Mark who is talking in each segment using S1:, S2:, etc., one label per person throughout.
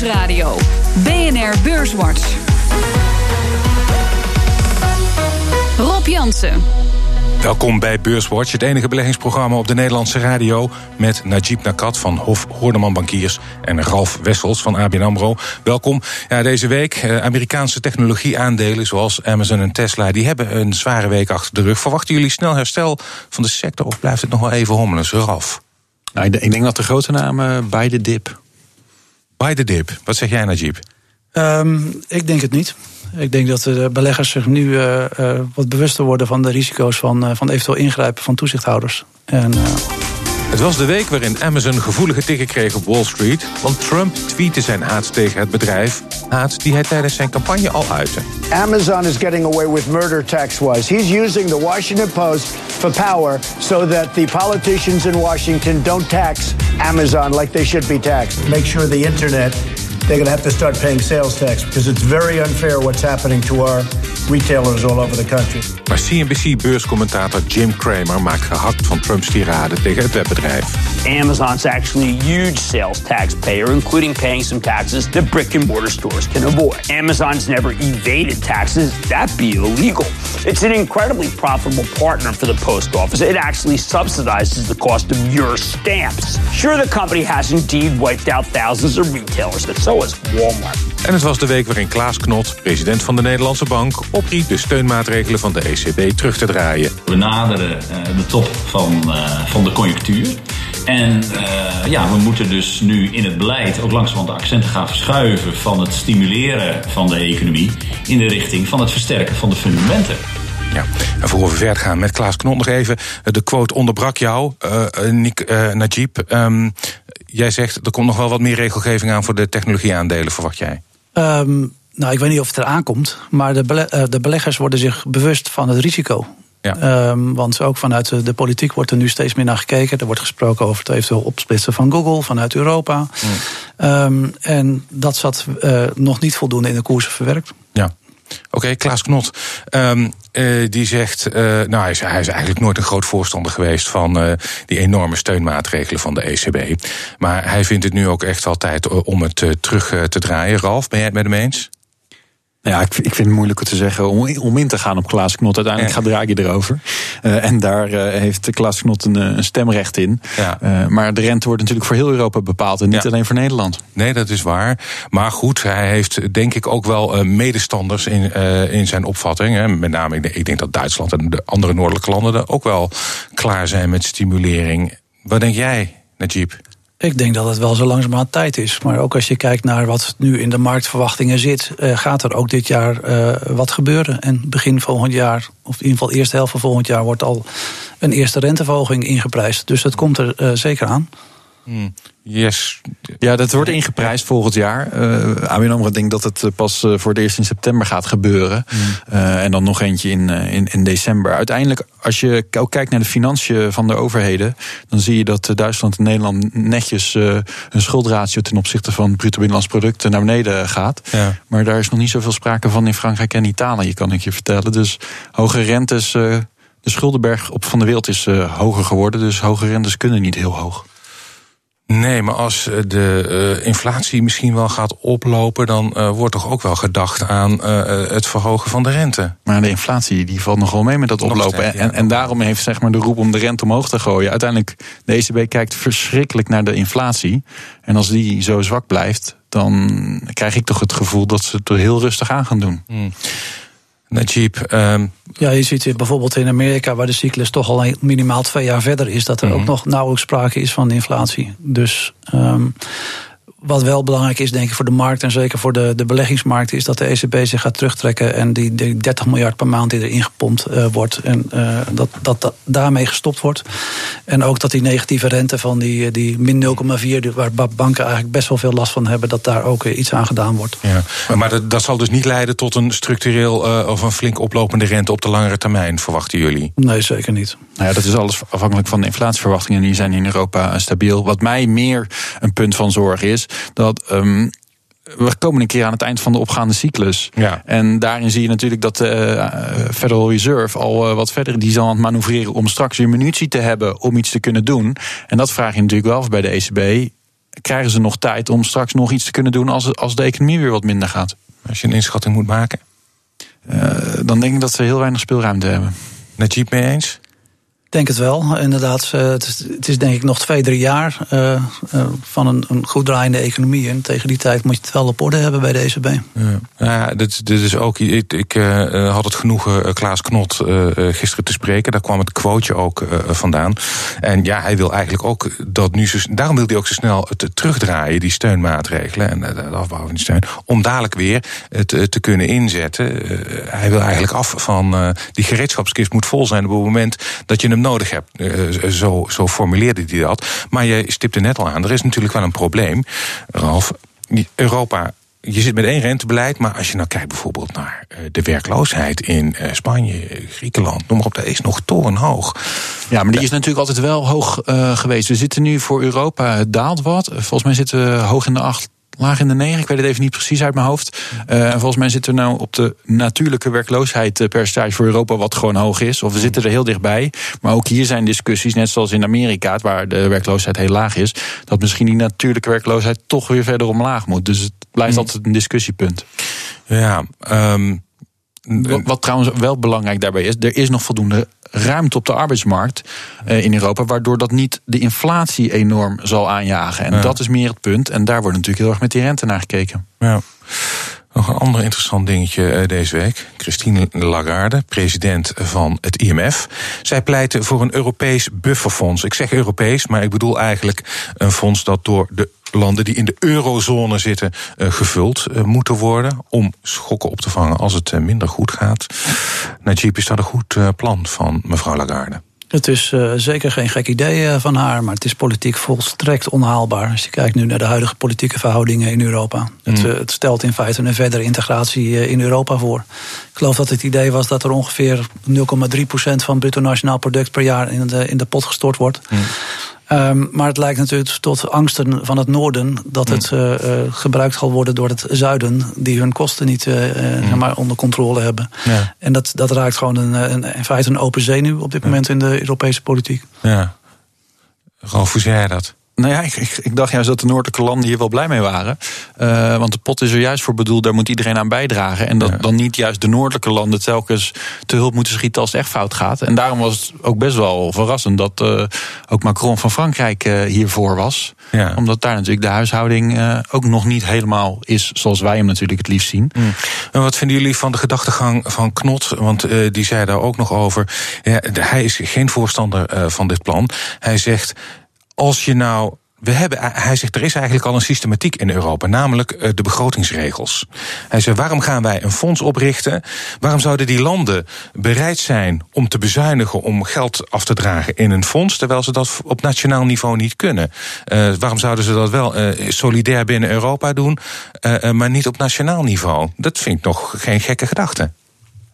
S1: Nieuwsradio. BNR Beurswatch. Rob Jansen.
S2: Welkom bij Beurswatch, het enige beleggingsprogramma op de Nederlandse radio... met Najib Nakat van Hof Hoordeman Bankiers en Ralf Wessels van ABN AMRO. Welkom. Ja, deze week eh, Amerikaanse technologieaandelen zoals Amazon en Tesla... die hebben een zware week achter de rug. Verwachten jullie snel herstel van de sector of blijft het nog wel even hommelen? Ralf?
S3: Nou, ik denk dat de grote namen bij de dip.
S2: Bij de dip. Wat zeg jij, Najib?
S4: Um, ik denk het niet. Ik denk dat de beleggers zich nu uh, uh, wat bewuster worden van de risico's van, uh, van eventueel ingrijpen van toezichthouders. En,
S2: het was de week waarin Amazon gevoelige tikken kreeg op Wall Street. Want Trump tweette zijn haat tegen het bedrijf. Haat die hij tijdens zijn campagne al uitte.
S5: Amazon is getting away with murder tax-wise. He's using the Washington Post for power so that the politicians in Washington don't tax Amazon like they should be taxed. Make sure the internet they're going to have to start paying sales tax because it's very unfair what's happening to our retailers all over the country.
S2: Maar CNBC-beurscommentator Jim Cramer maakt gehakt van Trumps tirade tegen het webbedrijf.
S6: Amazon's actually a huge sales taxpayer, including paying some taxes that brick and mortar stores can avoid. Amazon's never evaded taxes. That'd be illegal. It's an incredibly profitable partner for the post office. It actually subsidizes the cost of your stamps. Sure, the company has indeed wiped out thousands of retailers, but so Walmart.
S2: En het was de week waarin Klaas Knot, president van de Nederlandse Bank, opriep de steunmaatregelen van de ECB terug te draaien.
S7: We naderen uh, de top van, uh, van de conjunctuur. En uh, ja, we moeten dus nu in het beleid ook langzamerhand de accenten gaan verschuiven van het stimuleren van de economie in de richting van het versterken van de fundamenten.
S2: Ja, en voor we verder gaan met Klaas Knot nog even. De quote onderbrak jou, uh, Nick, uh, Najib. Um, jij zegt er komt nog wel wat meer regelgeving aan voor de technologieaandelen, verwacht jij?
S4: Um, nou, ik weet niet of het eraan komt, maar de, bele de beleggers worden zich bewust van het risico. Ja. Um, want ook vanuit de, de, politiek wordt er nu steeds meer naar gekeken. Er wordt gesproken over het eventueel opsplitsen van Google vanuit Europa. Mm. Um, en dat zat uh, nog niet voldoende in de koersen verwerkt.
S2: Oké, Klaas Knot. Um, uh, die zegt. Uh, nou, hij is, hij is, eigenlijk nooit een groot voorstander geweest van uh, die enorme steunmaatregelen van de ECB. Maar hij vindt het nu ook echt wel tijd om het terug te draaien. Ralf, ben jij het met hem eens?
S3: Ja, ik, ik vind het moeilijk te zeggen om, om in te gaan op Klaas Knot. Uiteindelijk gaat Draghi erover. Uh, en daar uh, heeft Klaas Knot een, een stemrecht in. Ja. Uh, maar de rente wordt natuurlijk voor heel Europa bepaald en niet ja. alleen voor Nederland.
S2: Nee, dat is waar. Maar goed, hij heeft denk ik ook wel medestanders in, in zijn opvatting. Hè. Met name, ik denk dat Duitsland en de andere noordelijke landen er ook wel klaar zijn met stimulering. Wat denk jij, Najib?
S4: Ik denk dat het wel zo langzamerhand tijd is. Maar ook als je kijkt naar wat nu in de marktverwachtingen zit, uh, gaat er ook dit jaar uh, wat gebeuren. En begin volgend jaar, of in ieder geval eerste helft van volgend jaar, wordt al een eerste renteverhoging ingeprijsd. Dus dat komt er uh, zeker aan.
S2: Hmm. Yes.
S3: Ja, dat wordt ingeprijsd volgend jaar. Uh, ABN AMRO denkt dat het pas uh, voor het eerst in september gaat gebeuren. Mm. Uh, en dan nog eentje in, in, in, december. Uiteindelijk, als je ook kijkt naar de financiën van de overheden... dan zie je dat Duitsland en Nederland netjes hun schuldratio... ten opzichte van het bruto binnenlands product naar beneden gaat. Ja. Maar daar is nog niet zoveel sprake van in Frankrijk en Italië, kan ik je vertellen. Dus hoge rentes... de schuldenberg op van de wereld is hoger geworden. Dus hoge rentes kunnen niet heel hoog.
S2: Nee, maar als de uh, inflatie misschien wel gaat oplopen, dan uh, wordt toch ook wel gedacht aan uh, het verhogen van de rente.
S3: Maar de inflatie die valt nogal mee met dat oplopen. Steeds, ja. en, en, daarom heeft zeg maar, de roep om de rente omhoog te gooien. Uiteindelijk, de ECB kijkt verschrikkelijk naar de inflatie. En als die zo zwak blijft, dan krijg ik toch het gevoel dat ze het er heel rustig aan gaan doen.
S2: Hmm. Najib. Um...
S4: Ja, je ziet bijvoorbeeld in Amerika, waar de cyclus toch al minimaal twee jaar verder is, dat er mm -hmm. ook nog nauwelijks sprake is van inflatie. Dus um, wat wel belangrijk is, denk ik, voor de markt en zeker voor de, de beleggingsmarkt, is dat de ECB zich gaat terugtrekken en die, die 30 miljard per maand die erin gepompt uh, wordt, en uh, dat, dat dat daarmee gestopt wordt. En ook dat die negatieve rente van die, die min 0,4, waar banken eigenlijk best wel veel last van hebben, dat daar ook iets aan gedaan wordt.
S2: Ja, maar, maar dat, dat zal dus niet leiden tot een structureel uh, of een flink oplopende rente op de langere termijn, verwachten jullie?
S4: Nee, zeker niet.
S3: Nou ja, dat is alles afhankelijk van de inflatieverwachtingen. Die zijn in Europa stabiel. Wat mij meer een punt van zorg is, dat um, we komen een keer aan het eind van de opgaande cyclus. Ja. En daarin zie je natuurlijk dat de uh, Federal Reserve al uh, wat verder die zal aan het manoeuvreren om straks weer munitie te hebben om iets te kunnen doen. En dat vraag je natuurlijk wel af bij de ECB krijgen ze nog tijd om straks nog iets te kunnen doen als, als de economie weer wat minder gaat?
S2: Als je een inschatting moet maken?
S3: Uh, dan denk ik dat ze heel weinig speelruimte hebben.
S2: Najib mee eens?
S4: Denk het wel, inderdaad. Eh, het is, denk ik nog twee, drie jaar uh, uh, van een, een, goed draaiende economie. En tegen die tijd moet je het wel op orde hebben bij de ECB.
S2: Ja, ja dit, dit is ook. Ik, ik had het genoegen Klaas Knot gisteren te spreken. Daar kwam het quoteje ook vandaan. En ja, hij wil eigenlijk ook dat nu. Daarom wil hij ook zo snel het terugdraaien, die steunmaatregelen en de afbouw van die steun. Om dadelijk weer het te kunnen inzetten. hij wil eigenlijk af van die gereedschapskist moet vol zijn op het moment dat je nodig hebt. Uh, zo, zo formuleerde hij dat. Maar je stipte net al aan, er is natuurlijk wel een probleem. Ralf, Europa je zit met één rentebeleid, maar als je nou kijkt bijvoorbeeld naar eh, de werkloosheid in Spanje, Griekenland, noem maar op, dat is nog torenhoog.
S3: Ja, maar die is natuurlijk altijd wel hoog geweest. We zitten nu voor Europa, het daalt wat. Volgens mij zitten we hoog in de acht laag in de negen. Ik weet het even niet precies uit mijn hoofd. Uh, en volgens mij zitten we nou op de natuurlijke werkloosheidspercentage voor Europa, wat gewoon hoog is. Of we zitten er heel dichtbij. Maar ook hier zijn discussies, net zoals in Amerika, waar de werkloosheid heel laag is, dat misschien die natuurlijke werkloosheid toch weer verder omlaag moet. Dus het blijft mm. altijd een discussiepunt.
S2: Ja, um
S3: wat, trouwens wel belangrijk daarbij is, er is nog voldoende ruimte op de arbeidsmarkt uh, in Europa, waardoor dat niet de inflatie enorm zal aanjagen. En dat is meer het punt. En daar wordt natuurlijk heel erg met die rente naar gekeken.
S2: Ja. Nog een ander interessant dingetje uh, deze week. Christine Lagarde, president van het IMF. Zij pleitte voor een Europees bufferfonds. Ik zeg Europees, maar ik bedoel eigenlijk een fonds dat door de landen die in de eurozone zitten uh, gevuld uh, moeten worden om schokken op te vangen als het minder goed gaat. Najib, is dat een goed plan van mevrouw Lagarde?
S4: Het is uh, zeker geen gek idee van haar, maar het is politiek volstrekt onhaalbaar. Als je kijkt nu naar de huidige politieke verhoudingen in Europa. Mm. Het, het, stelt in feite een verdere integratie in Europa voor. Ik geloof dat het idee was dat er ongeveer 0,3% van het bruto nationaal product per jaar in de, in de pot gestort wordt. Mm. Um, maar het lijkt natuurlijk tot angsten van het noorden dat het uh, uh, gebruikt zal worden door het zuiden, die hun kosten niet uh, mm. maar onder controle hebben. Ja. En dat, dat raakt gewoon een, een, in feite een open zenuw op dit moment in de Europese politiek.
S2: Ja. Zei jij dat?
S3: Nou ja, ik, ik, ik, dacht juist dat de noordelijke landen hier wel blij mee waren. Uh, want de pot is er juist voor bedoeld, daar moet iedereen aan bijdragen. En dat ja. dan niet juist de noordelijke landen telkens te hulp moeten schieten als het echt fout gaat. En daarom was het ook best wel verrassend dat uh, ook Macron van Frankrijk uh, hiervoor was. Ja. Omdat daar natuurlijk de huishouding ook nog niet helemaal is zoals wij hem natuurlijk het liefst zien.
S2: Mm. En wat vinden jullie van de gedachtegang van Knot? Want die zei daar ook nog over. Ja, hij is geen voorstander van dit plan. Hij zegt als je nou we hebben, hij zegt, er is eigenlijk al een systematiek in Europa, namelijk eh, de begrotingsregels. Hij zegt, waarom gaan wij een fonds oprichten? Waarom zouden die landen bereid zijn om te bezuinigen, om geld af te dragen in een fonds, terwijl ze dat op nationaal niveau niet kunnen? Uh, waarom zouden ze dat wel uh, solidair binnen Europa doen, uh, maar niet op nationaal niveau? Dat vind ik nog geen gekke gedachte.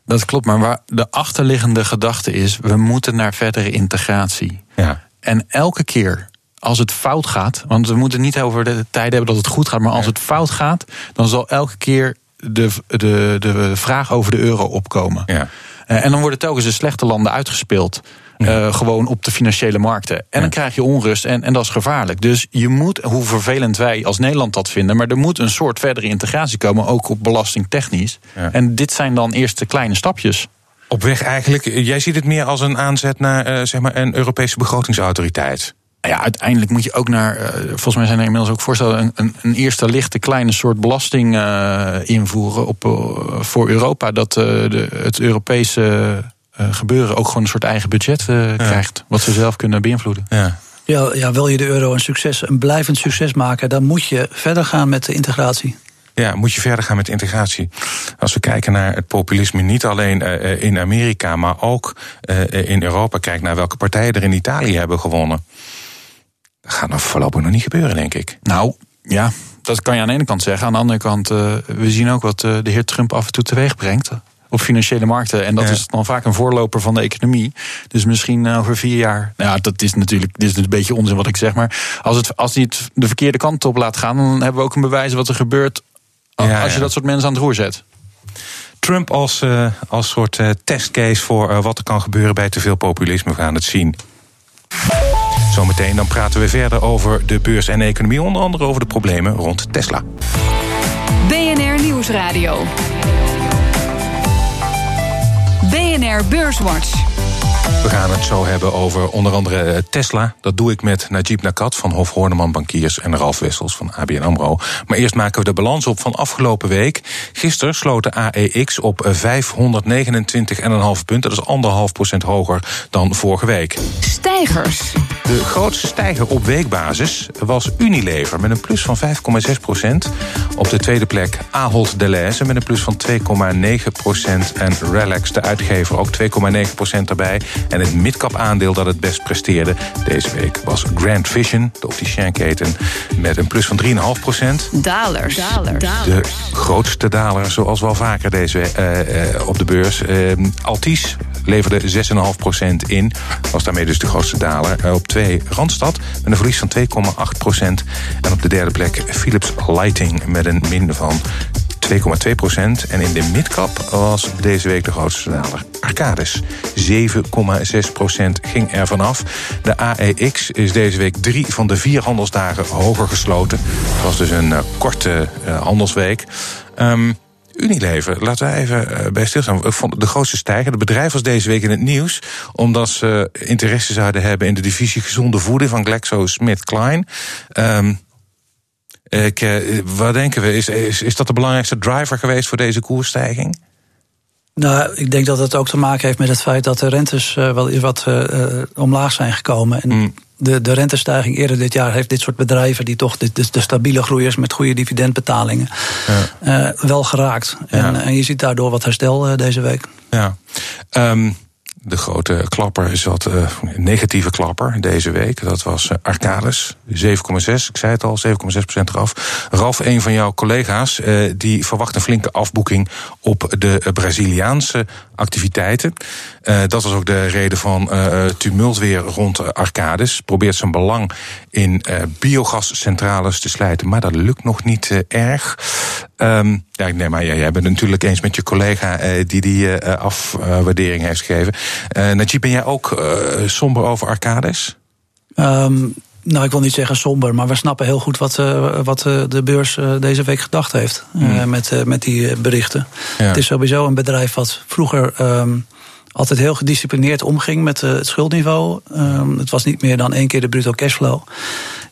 S3: Dat klopt, maar waar de achterliggende gedachte is, we moeten naar verdere integratie. Ja. En elke keer als het fout gaat, want we moeten niet over de tijd hebben dat het goed gaat, maar als het fout gaat, dan zal elke keer de, de, de vraag over de euro opkomen. Ja. Uh, en dan worden telkens de slechte landen uitgespeeld. Ja. Uh, gewoon op de financiële markten. En ja. dan krijg je onrust en, en dat is gevaarlijk. Dus je moet, hoe vervelend wij als Nederland dat vinden, maar er moet een soort verdere integratie komen, ook op belastingtechnisch. Ja. En dit zijn dan eerst de kleine stapjes.
S2: Op weg eigenlijk, jij ziet het meer als een aanzet naar uh, zeg maar een Europese begrotingsautoriteit.
S3: Ja, uiteindelijk moet je ook naar. Uh, volgens mij zijn er inmiddels ook voorstellen. Een, een, een eerste lichte kleine soort belasting uh, invoeren op, uh, voor Europa. Dat de, het Europese gebeuren ook gewoon een soort eigen budget ja. krijgt. Wat ze zelf kunnen beïnvloeden.
S4: Ja. Ja, ja, wil je de euro een succes, een blijvend succes maken, dan moet je verder gaan met de integratie.
S2: Ja, moet je verder gaan met integratie. Als we kijken naar het populisme, niet alleen uh, in Amerika, maar ook uh, in Europa. Kijk naar welke partijen er in Italië hebben gewonnen. Dat gaat nog voorlopig nog niet gebeuren, denk ik.
S3: Nou, ja, dat kan je aan de ene kant zeggen. Aan de andere kant, uh, we zien ook wat uh, de heer Trump af en toe teweeg brengt. Op financiële markten. En dat ja. is dan vaak een voorloper van de economie. Dus misschien over vier jaar. Nou ja, dat is natuurlijk dit is een beetje onzin wat ik zeg. Maar als, het, als het de verkeerde kant op laat gaan. dan hebben we ook een bewijs wat er gebeurt. Ja, als je dat soort mensen aan het roer zet.
S2: Trump als, uh, als soort testcase voor wat er kan gebeuren bij te veel populisme. We gaan het zien. Zometeen dan praten we verder over de beurs en economie, onder andere over de problemen rond Tesla.
S1: BNR Nieuwsradio. BNR Beurswatch.
S2: We gaan het zo hebben over onder andere eh, Tesla. Dat doe ik met Najib Nakat van Hof Horneman Bankiers en Ralf Wessels van ABN AMRO. Maar eerst maken we de balans op van afgelopen week. Gisteren sloot de AEX op 529,5 punten. Dat is anderhalf procent hoger dan vorige week.
S1: Stijgers.
S2: De grootste stijger op weekbasis was Unilever met een plus van 5,6 procent. Op de tweede plek Ahold Delhaize met een plus van 2,9 procent. En Relax, de uitgever, ook 2,9 procent erbij. En het midcap aandeel dat het best presteerde deze week was Grand Vision, de opticienketen, met een plus van 3,5 procent.
S1: Dalers.
S2: De grootste daler, zoals wel vaker deze uh, op de beurs. Uh, Altis leverde 6,5 procent in. Was daarmee dus de grootste daler. op twee Randstad met een verlies van 2,8 procent. En op de derde plek Philips Lighting met een min van 2,2 procent. En in de midcap was deze week de grootste daler. Arcadis, 7,6 procent ging er vanaf. De AEX is deze week drie van de vier handelsdagen hoger gesloten. Het was dus een uh, korte uh, handelsweek. Um, Unilever, laten we even uh, bij stilstaan. Ik vond de grootste stijger. Het bedrijf was deze week in het nieuws. Omdat ze interesse zouden hebben in de divisie gezonde voeding van GlaxoSmithKline. Um, ik, uh, wat denken we? Is, is, is dat de belangrijkste driver geweest voor deze koersstijging?
S4: Nou, ik denk dat het ook te maken heeft met het feit dat de rentes uh, wel wat uh, omlaag zijn gekomen. En mm. De, de rentestijging eerder dit jaar heeft dit soort bedrijven, die toch de, de, de stabiele groeiers met goede dividendbetalingen, ja. wel geraakt. Ja. En, en, je ziet daardoor wat herstel deze week.
S2: Ja. Um, de grote klapper is wat uh, negatieve klapper deze week. Dat was uh, Arcades, 7,6. Ik zei het al, 7,6% eraf. Ralf, een van jouw collega's, uh, die verwacht een flinke afboeking op de Braziliaanse activiteiten. dat was ook de reden van tumult weer rond Arcades. Probeert zijn belang in biogascentrales te slijten, maar dat lukt nog niet erg. Um, ja, nee, maar jij, jij bent natuurlijk eens met je collega die die afwaardering heeft gegeven. Uh, Najib, ben jij ook somber over Arcades?
S4: Um, nou, ik wil niet zeggen somber, maar we snappen heel goed wat, wat de beurs deze week gedacht heeft hmm. met, met die berichten. Ja. Het is sowieso een bedrijf wat vroeger um, altijd heel gedisciplineerd omging met het schuldniveau. het was niet meer dan één keer de bruto cashflow.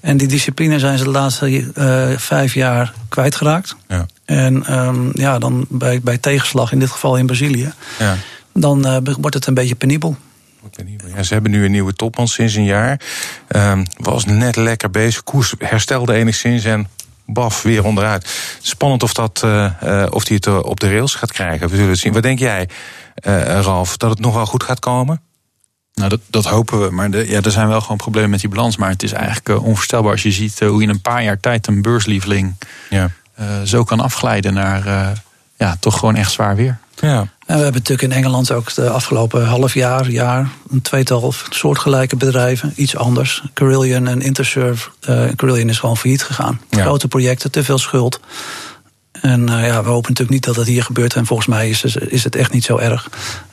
S4: En die discipline zijn ze de laatste vijf jaar kwijtgeraakt. Ja. En um, ja, dan bij, bij tegenslag, in dit geval in Brazilië, ja. Dan uh, wordt het een beetje penibel.
S2: Ja, ze hebben nu een nieuwe topman sinds een jaar. Um, was net lekker bezig. Koers herstelde enigszins en baf, weer onderuit. Spannend of, dat, uh, uh, of hij het op de rails gaat krijgen. We zullen het zien. Wat denk jij, Ralf, dat het nog wel goed gaat komen?
S3: Nou, dat, dat hopen we. Maar de, ja, er zijn wel gewoon problemen met die balans. Maar het is eigenlijk onvoorstelbaar als je ziet hoe in een paar jaar tijd een beurslieveling ja. uh, zo kan afglijden naar uh, ja, toch gewoon echt zwaar weer.
S4: Ja. En we hebben natuurlijk in Engeland ook de afgelopen half jaar, jaar een tweetal soortgelijke bedrijven. Iets anders. Carillion en Interserve. Uh, Carillion is gewoon failliet gegaan. Ja. Grote projecten, te veel schuld. En uh, ja, we hopen natuurlijk niet dat dat hier gebeurt. En volgens mij is, is het echt niet zo erg.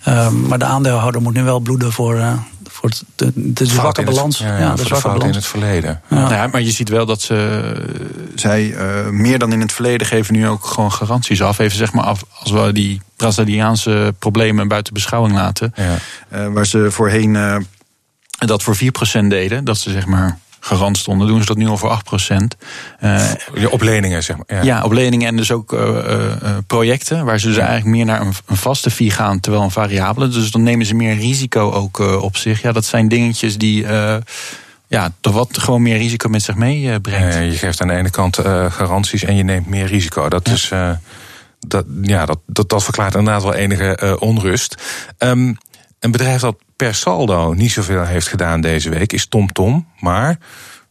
S4: Um, maar de aandeelhouder moet nu wel bloeden voor, uh, voor de, de zwakke balans.
S2: ja, ja, de zwakke balans in het verleden.
S3: Ja. Nou ja. maar je ziet wel dat ze, zij uh, meer dan in het verleden geven nu ook gewoon garanties af. Even zeg maar af, als we die Braziliaanse problemen buiten beschouwing laten. Ja. waar ze voorheen dat voor 4% deden. Dat ze zeg maar garant stonden, doen ze dat nu al voor 8%.
S2: Uh, op leningen, zeg maar.
S3: Ja. ja, op leningen en dus ook uh, uh, projecten, waar ze dus eigenlijk meer naar een, een, vaste fee gaan, terwijl een variabele. Dus dan nemen ze meer risico ook op zich. Ja, dat zijn dingetjes die ja, toch wat gewoon meer risico met zich meebrengt.
S2: je geeft aan de ene kant garanties en je neemt meer risico. Dat ja. is. dat, ja, dat, dat, dat verklaart inderdaad wel enige onrust. Um, een bedrijf dat per saldo niet zoveel heeft gedaan deze week is TomTom. Tom, maar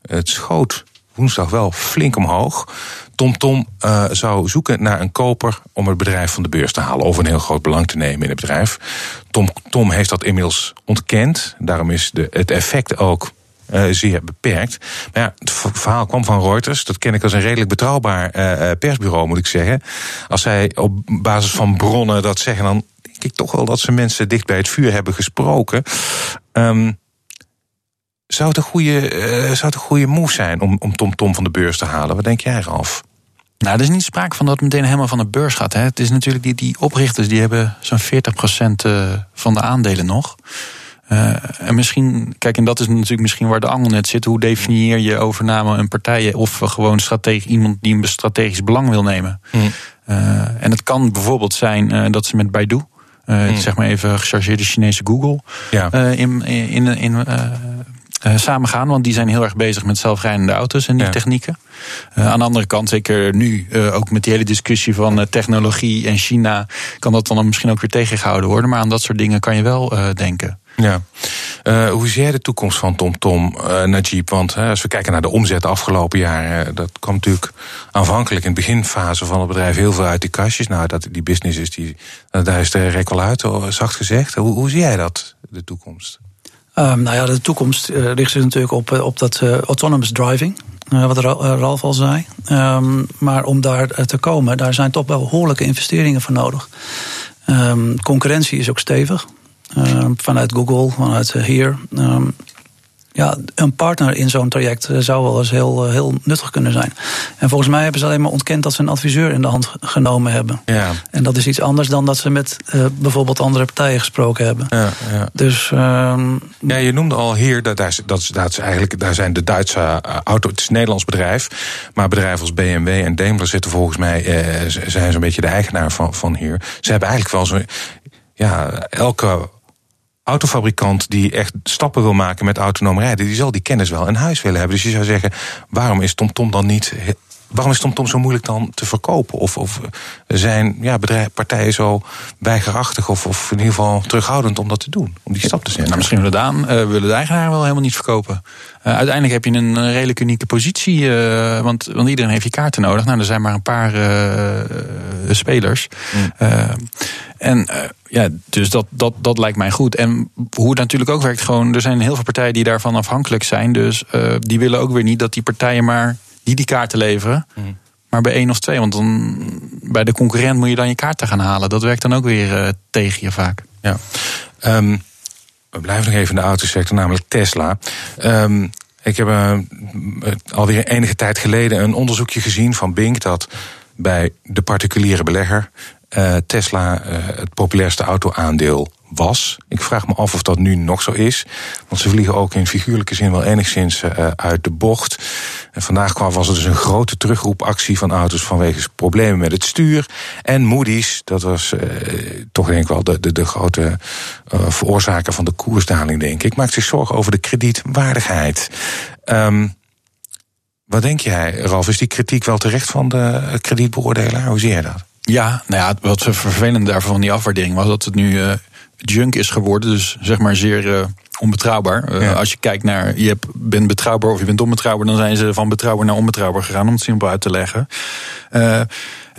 S2: het schoot woensdag wel flink omhoog. TomTom Tom, uh, zou zoeken naar een koper om het bedrijf van de beurs te halen. Of een heel groot belang te nemen in het bedrijf. TomTom Tom heeft dat inmiddels ontkend. Daarom is de, het effect ook uh, zeer beperkt. Maar ja, het verhaal kwam van Reuters. Dat ken ik als een redelijk betrouwbaar uh, persbureau, moet ik zeggen. Als zij op basis van bronnen dat zeggen, dan denk ik toch wel dat ze mensen dicht bij het vuur hebben gesproken. Um, Zou het een goede, uh, zou het een goede move zijn om, om Tom Tom van de beurs te halen? Wat denk jij, Ralf?
S3: Nou, er is niet sprake van dat het meteen helemaal van de beurs gaat. Hè. Het is natuurlijk die, die oprichters die hebben zo'n 40% van de aandelen nog. Uh, en misschien, kijk, en dat is natuurlijk misschien waar de angel net zit. Hoe definieer je overname een partij of gewoon strategisch, iemand die een strategisch belang wil nemen? Mm. Uh, en het kan bijvoorbeeld zijn uh, dat ze met Baidu, mm. zeg maar even gechargeerde Chinese Google, ja. in, in, in uh, samen gaan. Want die zijn heel erg bezig met zelfrijdende auto's en die technieken. Uh, aan de andere kant, zeker nu, uh, ook met die hele discussie van technologie en China, kan dat dan misschien ook weer tegengehouden worden. Maar aan dat soort dingen kan je wel denken.
S2: Ja. Hoe zie jij de toekomst van TomTom, Tom, Najib? Want als we kijken naar de omzet afgelopen jaren, dat kwam natuurlijk aanvankelijk in de beginfase van het bedrijf heel veel uit die kastjes. Nou, dat die business is, die, daar is rek wel uit, zacht gezegd. Hoe, hoe zie jij dat, de toekomst?
S4: Um, nou ja, de toekomst richt zich natuurlijk op, eh, op dat autonomous driving. Wat Ralf al zei. Um, maar om daar te komen, daar zijn toch wel behoorlijke investeringen voor nodig. Um, concurrentie is ook stevig. Vanuit Google, vanuit hier ja, een partner in zo'n traject eh, zou wel eens heel, eh, heel nuttig kunnen zijn. En volgens mij hebben ze alleen maar ontkend dat ze een adviseur in de hand genomen hebben. Ja. En dat is iets anders dan dat ze met uh, bijvoorbeeld andere partijen gesproken hebben. Ja, ja. Dus,
S2: uh, ja, je noemde al hier, dat, dat, is, dat is eigenlijk, daar zijn de Duitse auto, het is een Nederlands bedrijf, maar bedrijven als BMW en Daimler zitten volgens mij, eh, zijn zo'n beetje de eigenaar van, van hier. Ze hebben eigenlijk wel zo'n, ja, elke autofabrikant die echt stappen wil maken met autonoom rijden, die zal die kennis wel in huis willen hebben. Dus je zou zeggen, waarom is TomTom dan niet. Waarom is TomTom zo moeilijk dan te verkopen? Of, of zijn ja, bedrijf, partijen zo weigerachtig of, of in ieder geval terughoudend om dat te doen? Om die stap te zetten?
S3: Nou, misschien willen de, aan, uh, willen de eigenaar wel helemaal niet verkopen. Uh, uiteindelijk heb je een redelijk unieke positie. Uh, want, want iedereen heeft je kaarten nodig. Nou, er zijn maar een paar spelers. Mm. En ja, dus dat, dat, dat lijkt mij goed. En hoe het natuurlijk ook werkt, gewoon, er zijn heel veel partijen die daarvan afhankelijk zijn. Dus die willen ook weer niet dat die partijen maar die die kaarten leveren. Mm. Maar bij één of twee. Want dan bij de concurrent moet je dan je kaarten gaan halen. Dat werkt dan ook weer uh, tegen je vaak.
S2: Ja. Um, we blijven nog even in de autosector, namelijk Tesla. Um, ik heb uh, alweer enige tijd geleden een onderzoekje gezien van Bink dat bij de particuliere belegger uh, Tesla het populairste autoaandeel was. Ik vraag me af of dat nu nog zo is. Want ze vliegen ook in figuurlijke zin wel enigszins uh, uit de bocht. En vandaag kwam, was er dus een grote terugroepactie van auto's vanwege problemen met het stuur. En Moody's, dat was toch denk ik wel de, de, de grote veroorzaker van de koersdaling, denk ik. Maakt zich zorgen over de kredietwaardigheid. Um, wat denk jij, Ralf? Is die kritiek wel terecht van de kredietbeoordelaar? Hoe zie je dat?
S3: Ja, nou ja, wat vervelend daarvan van die afwaardering was dat het nu uh, junk is geworden. Dus zeg maar zeer uh, onbetrouwbaar. Uh, Als je kijkt naar je hebt, bent betrouwbaar of je bent onbetrouwbaar, dan zijn ze van betrouwbaar naar onbetrouwbaar gegaan, om het simpel uit te leggen. en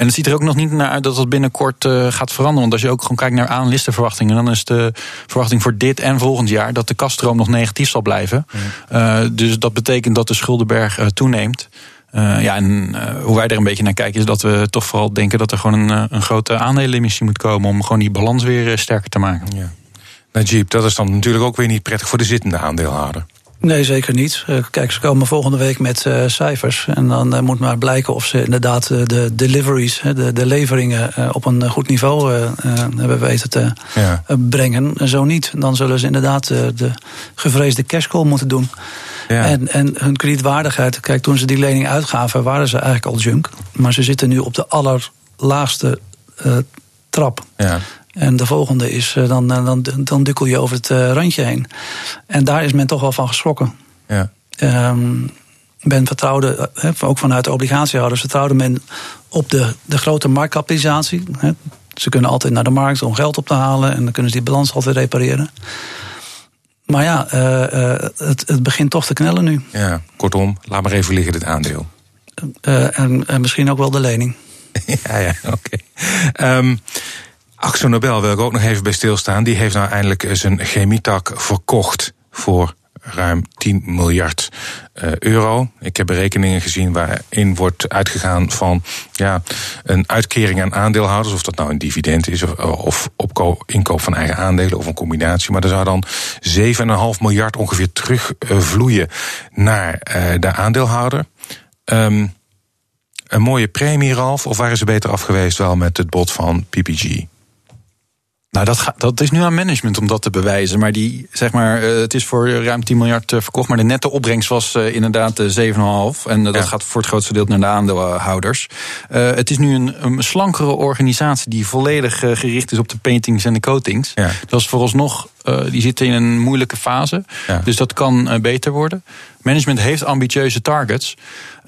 S3: het ziet er ook nog niet naar uit dat dat binnenkort gaat veranderen. Want als je ook gewoon kijkt naar aanlistenverwachtingen, dan is de verwachting voor dit en volgend jaar dat de kaststroom nog negatief zal blijven. dus dat betekent dat de schuldenberg toeneemt. Uh, ja, en uh, hoe wij er een beetje naar kijken is dat we toch vooral denken dat er gewoon een, eh, een grote aandelenemissie moet komen om gewoon die balans weer sterker te maken. Ja.
S2: Najib, dat is dan natuurlijk ook weer niet prettig voor de zittende aandeelhouder.
S4: Nee, zeker niet. Kijk, ze komen volgende week met uh, cijfers. En dan uh, moet maar blijken of ze inderdaad de deliveries, de, de leveringen, uh, op een goed niveau hebben weten te ja. brengen. Zo niet, dan zullen ze inderdaad de gevreesde cashcall moeten doen. En, en hun kredietwaardigheid, kijk, toen ze die lening uitgaven, waren ze eigenlijk al junk. Maar ze zitten nu op de allerlaagste uh, trap. Ja. En de volgende is, uh, dan, dan, dan dukkel je over het uh, randje heen. En daar is men toch wel van geschrokken. Ja. Um, men vertrouwde, ook vanuit de obligatiehouders, vertrouwde men op de, de grote marktkapitalisatie. Ze kunnen altijd naar de markt om geld op te halen en dan kunnen ze die balans altijd repareren. Maar ja, uh, uh, het, het, begint toch te knellen nu.
S2: Ja, kortom, laat maar even liggen dit aandeel.
S4: Uh, en, en, misschien ook wel de lening.
S2: ja, ja, oké. Okay. Um, ehm, Axo Nobel wil ik ook nog even bij stilstaan. Die heeft nou eindelijk zijn chemietak verkocht voor ruim 10 miljard uh, euro. Ik heb berekeningen gezien waarin wordt uitgegaan van ja, een uitkering aan aandeelhouders, of dat nou een dividend is of, of inkoop van eigen aandelen of een combinatie. Maar er zou dan 7,5 miljard ongeveer terugvloeien naar uh, de aandeelhouder. Um, een mooie premie, Ralf, of waren ze beter af geweest wel met het bod van PPG?
S3: Nou, dat, gaat, dat is nu aan management om dat te bewijzen. Maar, die, zeg maar uh, het is voor ruim 10 miljard uh, verkocht. Maar de netto opbrengst was uh, inderdaad 7,5. En dat ja. gaat voor het grootste deel naar de aandeelhouders. het is nu een, een, slankere organisatie die volledig gericht is op de paintings en de coatings. Ja. Dat is vooralsnog, die zitten in een moeilijke fase. Ja. Dus dat kan beter worden. Management heeft ambitieuze targets.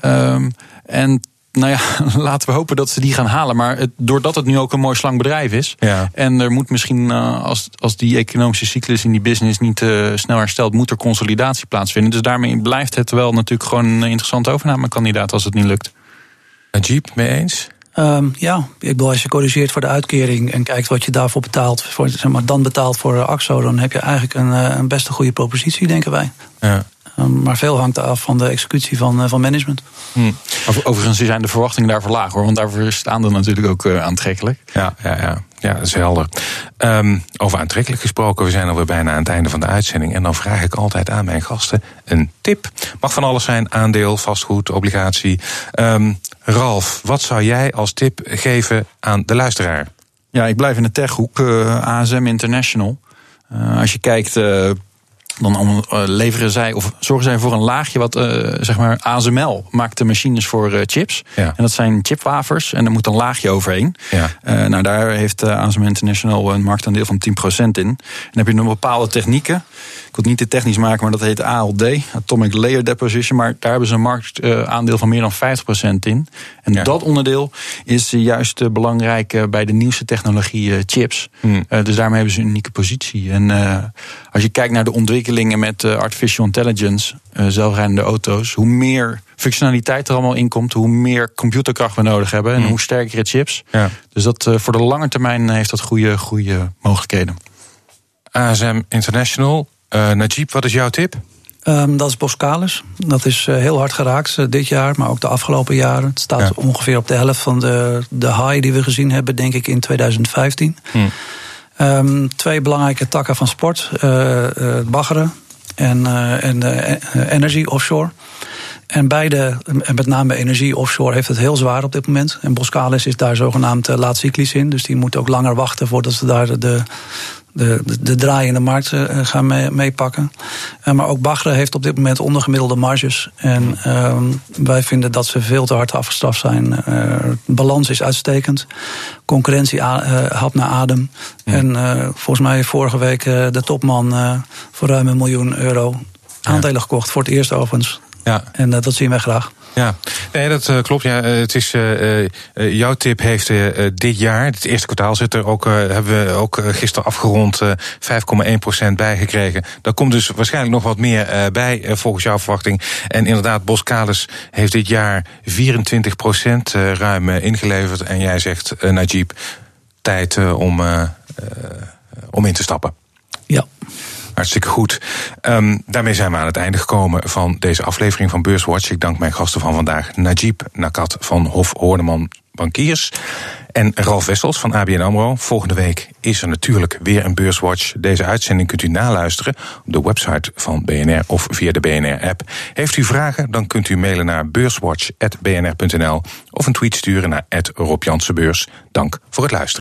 S3: Um, en nou ja, laten we hopen dat ze die gaan halen. Maar het, doordat het nu ook een mooi slang bedrijf is. Ja. En er moet misschien, uh, als, als die economische cyclus in die business niet uh, snel herstelt, moet er consolidatie plaatsvinden. Dus daarmee blijft het wel natuurlijk gewoon een interessante overnamekandidaat als het niet lukt.
S2: Jeep, mee eens?
S4: Um, ja, ik bedoel, als je corrigeert voor de uitkering en kijkt wat je daarvoor betaalt, voor, zeg maar, dan betaalt voor AXO, dan heb je eigenlijk een, een best een goede propositie, denken wij. Ja. Um, maar veel hangt af van de executie van, uh, van management.
S3: Hmm. Overigens zijn de verwachtingen daarvoor laag hoor, want daarvoor staan er natuurlijk ook uh, aantrekkelijk.
S2: Ja, ja, ja. Ja, dat is helder. Um, over aantrekkelijk gesproken, we zijn alweer bijna aan het einde van de uitzending. En dan vraag ik altijd aan mijn gasten een tip. Mag van alles zijn, aandeel, vastgoed, obligatie. Um, Ralf, wat zou jij als tip geven aan de luisteraar?
S3: Ja, ik blijf in de techhoek, uh, ASM International. Uh, als je kijkt dan uh, leveren zij of zorgen zij voor een laagje wat uh, zeg maar ASML maakt de machines voor uh, chips. Ja. En dat zijn chipwafers en er moet een laagje overheen. Ja. nou, daar heeft ASML International een marktaandeel van 10% in. En dan heb je nog bepaalde technieken. Ik wil het niet te technisch maken, maar dat heet ALD, Atomic Layer Deposition. Maar daar hebben ze een marktaandeel van meer dan 50% in. En ja. dat onderdeel is juist belangrijk bij de nieuwste technologie chips. Hmm. dus daarmee hebben ze een unieke positie. En als je kijkt naar de ontwikkelingen met uh, artificial intelligence, uh, zelfrijdende auto's, hoe meer functionaliteit er allemaal in komt, hoe meer computerkracht we nodig hebben en mm. hoe sterker chips. Ja. Dus dat uh, voor de lange termijn heeft dat goede, goede mogelijkheden.
S2: ASM International. Najib, wat is jouw tip?
S4: Um, dat is Boskalis. Dat is uh, heel hard geraakt uh, dit jaar, maar ook de afgelopen jaren. Het staat ja. ongeveer op de helft van de, de high die we gezien hebben, denk ik, in 2015. Hmm. Um, twee belangrijke takken van sport: uh, uh, baggeren en, uh, en energie offshore. En beide, en met name energie offshore, heeft het heel zwaar op dit moment. En Boskalis is daar zogenaamd laat cyclisch in. Dus die moet ook langer wachten voordat ze daar de, de, de, de draaiende markt uh, gaan meepakken. Uh, maar ook Bagre heeft op dit moment ondergemiddelde marges. En uh, wij vinden dat ze veel te hard afgestraft zijn. balans is uitstekend. Concurrentie hapt naar adem. Ja. En volgens mij vorige week de topman voor ruim een miljoen euro aandelen gekocht. Voor het eerst overigens. Ja. En dat zien wij graag.
S2: Ja, nee, dat uh, klopt. Ja, het is, uh, uh, jouw tip heeft dit jaar, het eerste kwartaal zit er ook, hebben we ook gisteren afgerond 5,1% bijgekregen. Daar komt dus waarschijnlijk nog wat meer bij volgens jouw verwachting. En inderdaad, Boskalis heeft dit jaar 24% ruim ingeleverd. En jij zegt, Najib, tijd om, om in te stappen. Hartstikke goed. Um, daarmee zijn we aan het einde gekomen van deze aflevering van Beurswatch. Ik dank mijn gasten van vandaag, Najib Nakat van Hof Horneman Bankiers. En Ralf Wessels van ABN AMRO. Volgende week is er natuurlijk weer een Beurswatch. Deze uitzending kunt u naluisteren op de website van BNR of via de BNR-app. Heeft u vragen, dan kunt u mailen naar beurswatch.bnr.nl of een tweet sturen naar Rob Dank voor het luisteren.